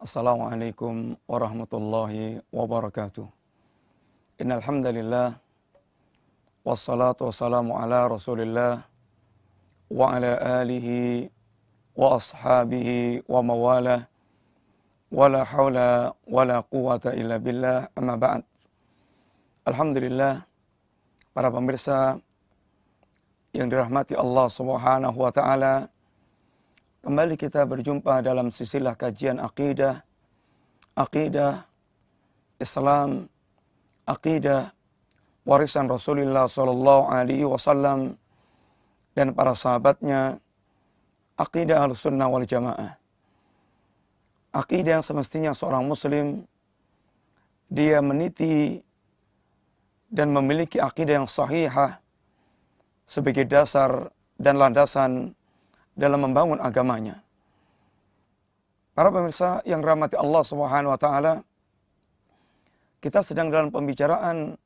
Assalamualaikum warahmatullahi wabarakatuh. Innal hamdalillah wassalatu wassalamu ala Rasulillah wa ala alihi wa ashabihi wa mawalah wala haula wala quwata illa billah amma ba'd. Alhamdulillah para pemirsa yang dirahmati Allah Subhanahu wa taala Kembali kita berjumpa dalam sisilah kajian akidah, akidah Islam, akidah warisan Rasulullah Sallallahu Alaihi Wasallam dan para sahabatnya, akidah al-sunnah wal jamaah. Akidah yang semestinya seorang muslim, dia meniti dan memiliki akidah yang sahihah sebagai dasar dan landasan dalam membangun agamanya. Para pemirsa yang rahmati Allah Subhanahu wa taala, kita sedang dalam pembicaraan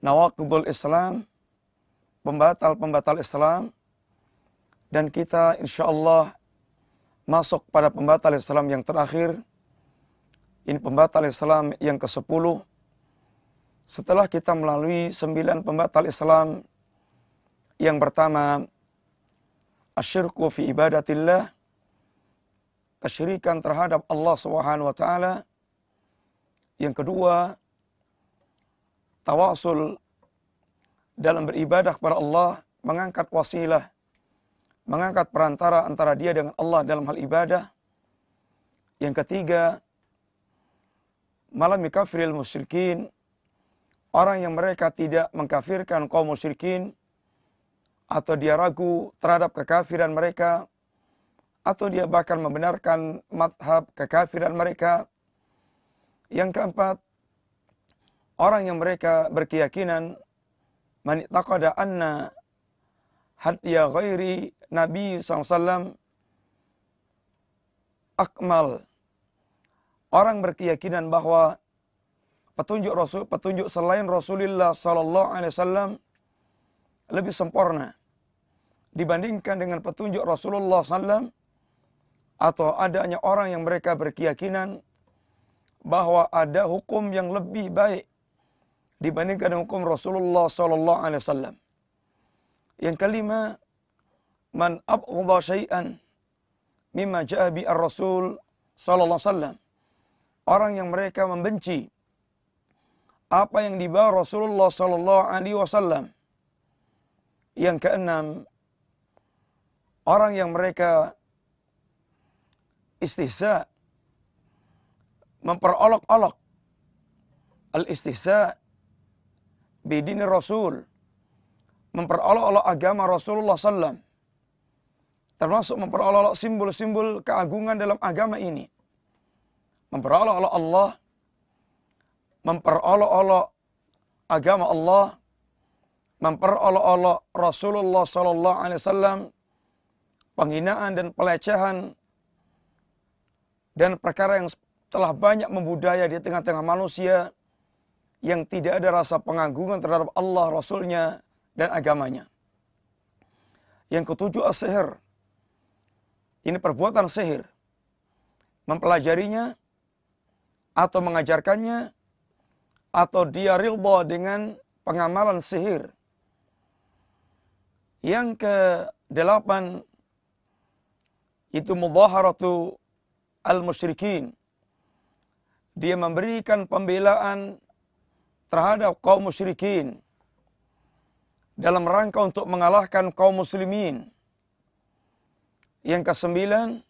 nawaqidul Islam, pembatal-pembatal Islam dan kita insya Allah masuk pada pembatal Islam yang terakhir. Ini pembatal Islam yang ke-10. Setelah kita melalui sembilan pembatal Islam yang pertama asyirku fi ibadatillah kesyirikan terhadap Allah Subhanahu wa taala. Yang kedua, tawasul dalam beribadah kepada Allah, mengangkat wasilah, mengangkat perantara antara dia dengan Allah dalam hal ibadah. Yang ketiga, malam kafiril musyrikin, orang yang mereka tidak mengkafirkan kaum musyrikin, atau dia ragu terhadap kekafiran mereka atau dia bahkan membenarkan madhab kekafiran mereka. Yang keempat, orang yang mereka berkeyakinan man taqada anna hadya ghairi Nabi SAW akmal. Orang berkeyakinan bahwa petunjuk Rasul, petunjuk selain Rasulullah Sallallahu lebih sempurna dibandingkan dengan petunjuk Rasulullah SAW atau adanya orang yang mereka berkeyakinan bahwa ada hukum yang lebih baik dibandingkan dengan hukum Rasulullah SAW. Yang kelima, man abghadha syai'an mimma ja'a bi ar-rasul sallallahu alaihi wasallam. Orang yang mereka membenci apa yang dibawa Rasulullah sallallahu alaihi wasallam yang keenam, orang yang mereka istihza memperolok-olok al-istihza bidini Rasul memperolok-olok agama Rasulullah SAW termasuk memperolok-olok simbol-simbol keagungan dalam agama ini. Memperolok-olok Allah memperolok-olok agama Allah memperolok-olok Rasulullah sallallahu alaihi wasallam penghinaan dan pelecehan dan perkara yang telah banyak membudaya di tengah-tengah manusia yang tidak ada rasa pengagungan terhadap Allah, Rasulnya, dan agamanya. Yang ketujuh as-sihir. Ini perbuatan sihir. Mempelajarinya atau mengajarkannya atau dia rilba dengan pengamalan sihir yang ke delapan itu mudaharatu al-musyrikin. Dia memberikan pembelaan terhadap kaum musyrikin dalam rangka untuk mengalahkan kaum muslimin. Yang kesembilan,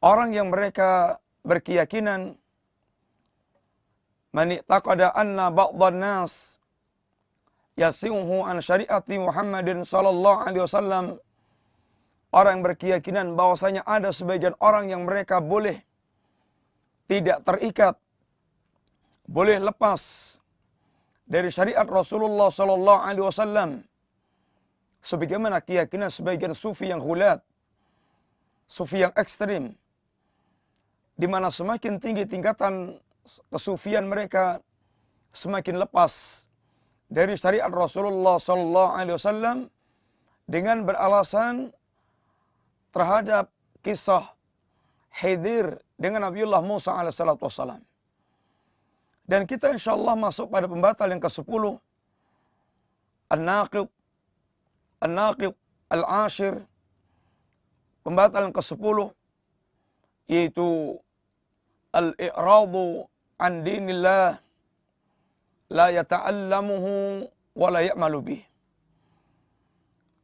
orang yang mereka berkeyakinan man taqada anna ba'dhan nas yasimuhu an syariati Muhammadin sallallahu alaihi wasallam. Orang yang berkeyakinan bahwasanya ada sebagian orang yang mereka boleh tidak terikat boleh lepas dari syariat Rasulullah sallallahu alaihi wasallam. Sebagaimana keyakinan sebagian sufi yang hulat sufi yang ekstrim di mana semakin tinggi tingkatan kesufian mereka semakin lepas dari syariat Rasulullah sallallahu alaihi wasallam dengan beralasan terhadap kisah Khidir dengan Nabiullah Musa alaihissalatu wassalam. Dan kita insya Allah masuk pada pembatal yang ke-10. An-Naqib. An-Naqib Al-Ashir. Pembatal yang ke-10. Yaitu Al-I'radu an dinillah. La yata'allamuhu wa la ya'malu bih.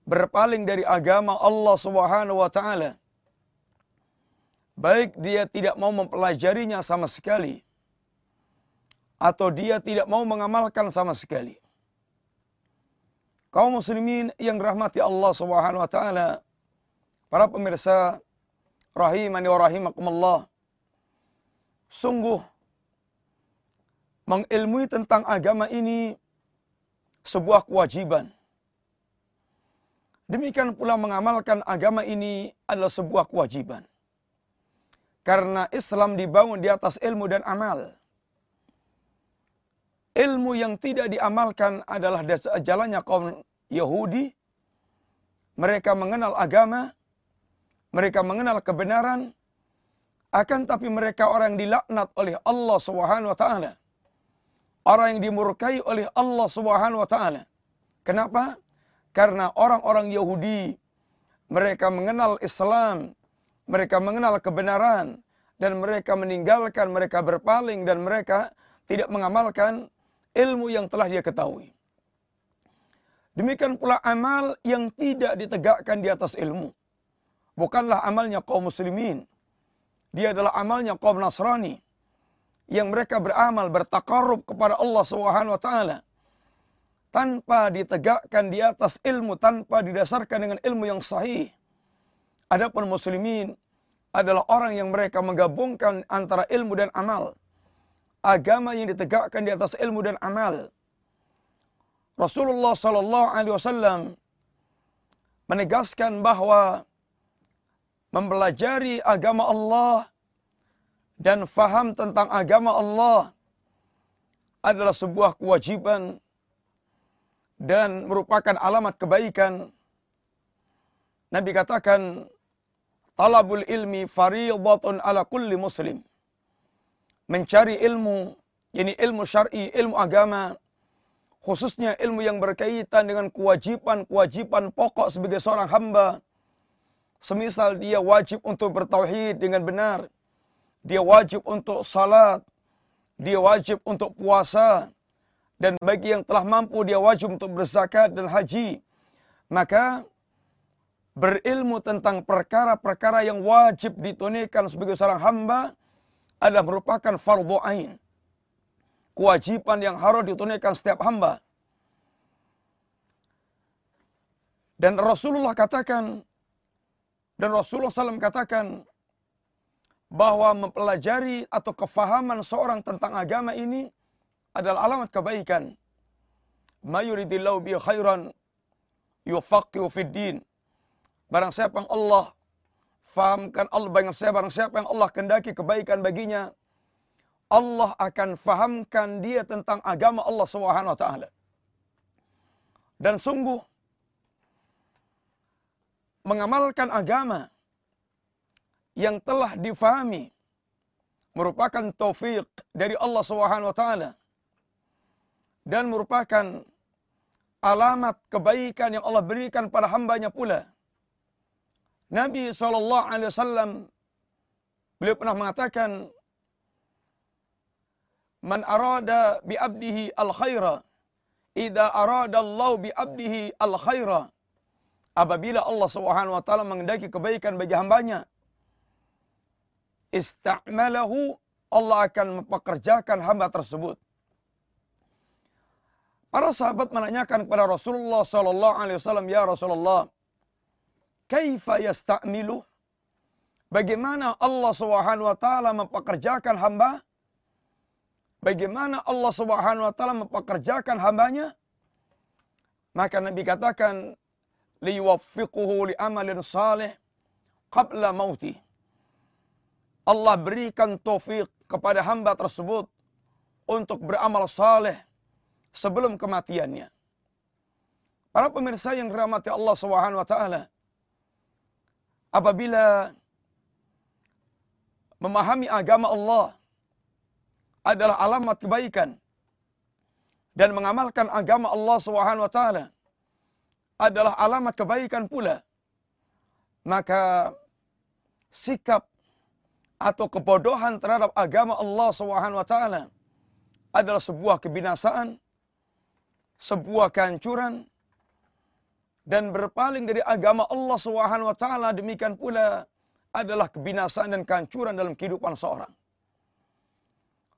Berpaling dari agama Allah subhanahu wa ta'ala Baik dia tidak mau mempelajarinya sama sekali. Atau dia tidak mau mengamalkan sama sekali. Kaum muslimin yang rahmati Allah subhanahu wa ta'ala. Para pemirsa rahimani wa rahimakumullah. Sungguh mengilmui tentang agama ini sebuah kewajiban. Demikian pula mengamalkan agama ini adalah sebuah kewajiban. Karena Islam dibangun di atas ilmu dan amal. Ilmu yang tidak diamalkan adalah jalannya kaum Yahudi. Mereka mengenal agama, mereka mengenal kebenaran, akan tapi mereka orang yang dilaknat oleh Allah Subhanahu wa. Orang yang dimurkai oleh Allah Subhanahu wa taala. Kenapa? Karena orang-orang Yahudi mereka mengenal Islam, mereka mengenal kebenaran dan mereka meninggalkan, mereka berpaling dan mereka tidak mengamalkan ilmu yang telah dia ketahui. Demikian pula amal yang tidak ditegakkan di atas ilmu. Bukanlah amalnya kaum muslimin. Dia adalah amalnya kaum Nasrani. Yang mereka beramal, bertakarub kepada Allah Subhanahu wa taala tanpa ditegakkan di atas ilmu, tanpa didasarkan dengan ilmu yang sahih. Adapun muslimin adalah orang yang mereka menggabungkan antara ilmu dan amal. Agama yang ditegakkan di atas ilmu dan amal. Rasulullah sallallahu alaihi wasallam menegaskan bahwa mempelajari agama Allah dan faham tentang agama Allah adalah sebuah kewajiban dan merupakan alamat kebaikan. Nabi katakan talabul ilmi fariidatun ala kulli muslim. Mencari ilmu, ini ilmu syar'i, ilmu agama, khususnya ilmu yang berkaitan dengan kewajiban-kewajiban pokok sebagai seorang hamba. Semisal dia wajib untuk bertauhid dengan benar, dia wajib untuk salat, dia wajib untuk puasa, dan bagi yang telah mampu dia wajib untuk berzakat dan haji. Maka berilmu tentang perkara-perkara yang wajib ditunaikan sebagai seorang hamba adalah merupakan fardhu ain. Kewajiban yang harus ditunaikan setiap hamba. Dan Rasulullah katakan dan Rasulullah SAW katakan bahwa mempelajari atau kefahaman seorang tentang agama ini adalah alamat kebaikan. Mayuridillahu bi khairan yufaqihu fid din. Barang siapa yang Allah fahamkan Allah barang siapa, barang siapa yang Allah kendaki kebaikan baginya, Allah akan fahamkan dia tentang agama Allah Subhanahu wa taala. Dan sungguh mengamalkan agama yang telah difahami merupakan taufik dari Allah Subhanahu wa taala dan merupakan alamat kebaikan yang Allah berikan pada hambanya pula. Nabi SAW beliau pernah mengatakan Man arada bi abdihi al khaira idza arada Allah bi abdihi al khaira apabila Allah Subhanahu wa taala mengendaki kebaikan bagi hambanya ista'malahu Allah akan mempekerjakan hamba tersebut Para sahabat menanyakan kepada Rasulullah sallallahu alaihi wasallam, "Ya Rasulullah, kaifa yasta'milu?" Bagaimana Allah Subhanahu wa taala mempekerjakan hamba? Bagaimana Allah Subhanahu wa taala mempekerjakan hambanya? Maka Nabi katakan, "Liwaffiquhu li amalin salih qabla mauti." Allah berikan taufik kepada hamba tersebut untuk beramal saleh sebelum kematiannya. Para pemirsa yang dirahmati Allah Subhanahu wa taala, apabila memahami agama Allah adalah alamat kebaikan dan mengamalkan agama Allah Subhanahu wa taala adalah alamat kebaikan pula maka sikap atau kebodohan terhadap agama Allah Subhanahu wa adalah sebuah kebinasaan sebuah kehancuran dan berpaling dari agama Allah Subhanahu wa demikian pula adalah kebinasaan dan kehancuran dalam kehidupan seorang.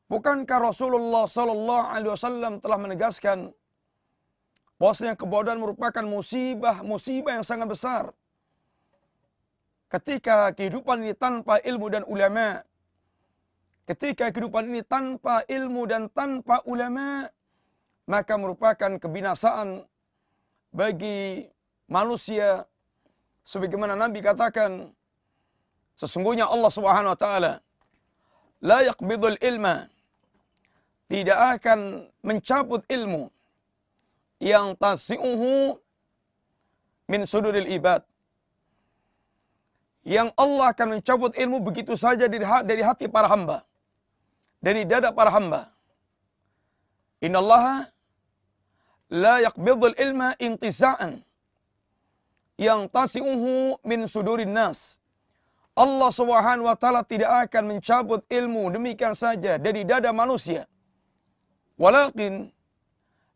Bukankah Rasulullah Sallallahu Alaihi Wasallam telah menegaskan bahwasanya kebodohan merupakan musibah, musibah yang sangat besar. Ketika kehidupan ini tanpa ilmu dan ulama, ketika kehidupan ini tanpa ilmu dan tanpa ulama, maka merupakan kebinasaan bagi manusia. Sebagaimana Nabi katakan, Sesungguhnya Allah Subhanahu wa taala la yaqbidul ilma tidak akan mencabut ilmu yang tasi'uhu min suduril ibad. Yang Allah akan mencabut ilmu begitu saja dari, hati para hamba. Dari dada para hamba. Inna Allah la yaqbidul ilma intiza'an. Yang tasi'uhu min sudurin nas. Allah Subhanahu wa taala tidak akan mencabut ilmu demikian saja dari dada manusia. Walakin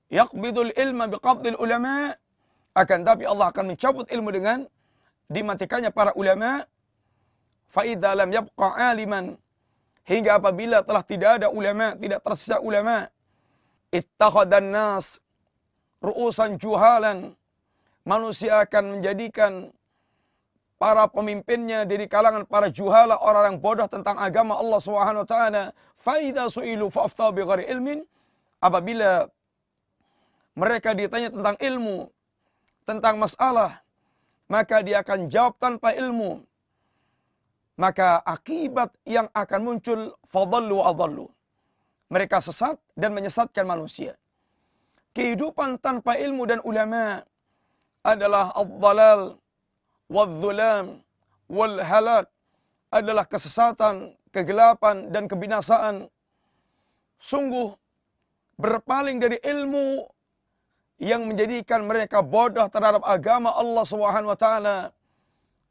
yaqbidul ilma biqabdil ulama akan tapi Allah akan mencabut ilmu dengan dimatikannya para ulama fa idza lam yabqa aliman. Hingga apabila telah tidak ada ulama, tidak tersisa ulama, ittakhadhan nas ru'usan juhalan. Manusia akan menjadikan para pemimpinnya dari kalangan para juhala orang yang bodoh tentang agama Allah Subhanahu wa taala. Faida suilu fa'afta bi ilmin. Apabila mereka ditanya tentang ilmu tentang masalah maka dia akan jawab tanpa ilmu. Maka akibat yang akan muncul fadallu adallu. Mereka sesat dan menyesatkan manusia. Kehidupan tanpa ilmu dan ulama adalah ad-dalal wadzulam wal halak adalah kesesatan, kegelapan dan kebinasaan. Sungguh berpaling dari ilmu yang menjadikan mereka bodoh terhadap agama Allah Subhanahu wa taala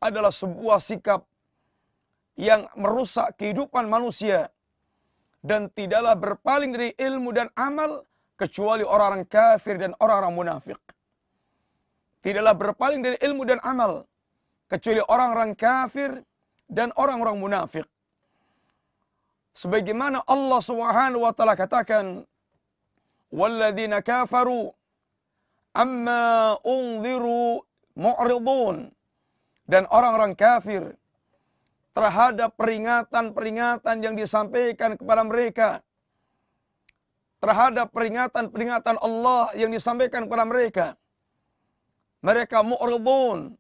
adalah sebuah sikap yang merusak kehidupan manusia dan tidaklah berpaling dari ilmu dan amal kecuali orang-orang kafir dan orang-orang munafik. Tidaklah berpaling dari ilmu dan amal kecuali orang-orang kafir dan orang-orang munafik. Sebagaimana Allah Subhanahu wa taala katakan, "Walladzina kafaru amma unziru mu'ridun." Dan orang-orang kafir terhadap peringatan-peringatan yang disampaikan kepada mereka terhadap peringatan-peringatan Allah yang disampaikan kepada mereka mereka mu'ridun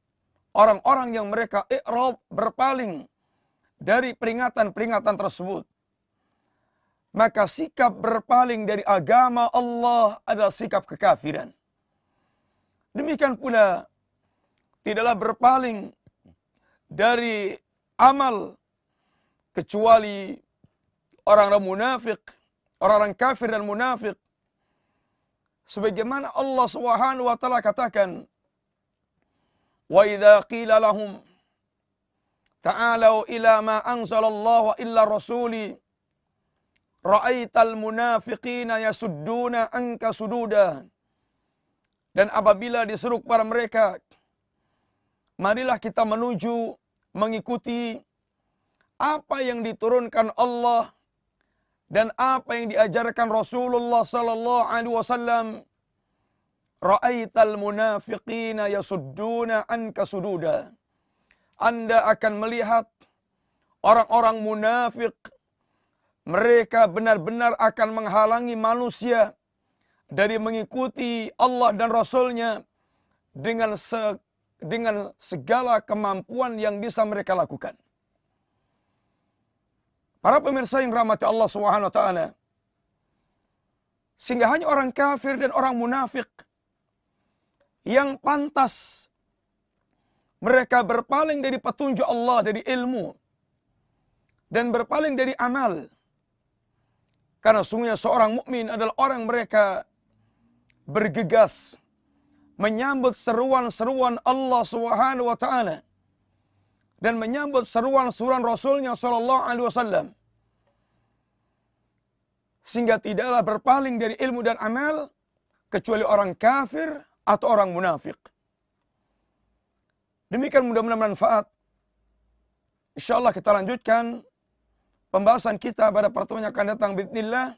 orang-orang yang mereka i'rab berpaling dari peringatan-peringatan tersebut. Maka sikap berpaling dari agama Allah adalah sikap kekafiran. Demikian pula tidaklah berpaling dari amal kecuali orang-orang munafik, orang-orang kafir dan munafik. Sebagaimana Allah Subhanahu wa taala katakan, "Wa idza qila lahum ta'alu ila ma anzalallahu illa rasuli" Ra'aital munafiqina yasudduna anka sududa dan apabila disuruh kepada mereka marilah kita menuju mengikuti apa yang diturunkan Allah dan apa yang diajarkan Rasulullah sallallahu alaihi wasallam. Ra'aital munafiqina yasudduna anka sududa. Anda akan melihat orang-orang munafik. Mereka benar-benar akan menghalangi manusia dari mengikuti Allah dan Rasulnya dengan se, dengan segala kemampuan yang bisa mereka lakukan. Para pemirsa yang rahmati Allah Subhanahu wa taala. Sehingga hanya orang kafir dan orang munafik yang pantas mereka berpaling dari petunjuk Allah dari ilmu dan berpaling dari amal. Karena sungguhnya seorang mukmin adalah orang mereka bergegas menyambut seruan-seruan Allah Subhanahu wa taala dan menyambut seruan-seruan Rasulnya sallallahu alaihi wasallam. Sehingga tidaklah berpaling dari ilmu dan amal kecuali orang kafir atau orang munafik. Demikian mudah-mudahan manfaat. Insyaallah kita lanjutkan pembahasan kita pada pertemuan yang akan datang bismillah.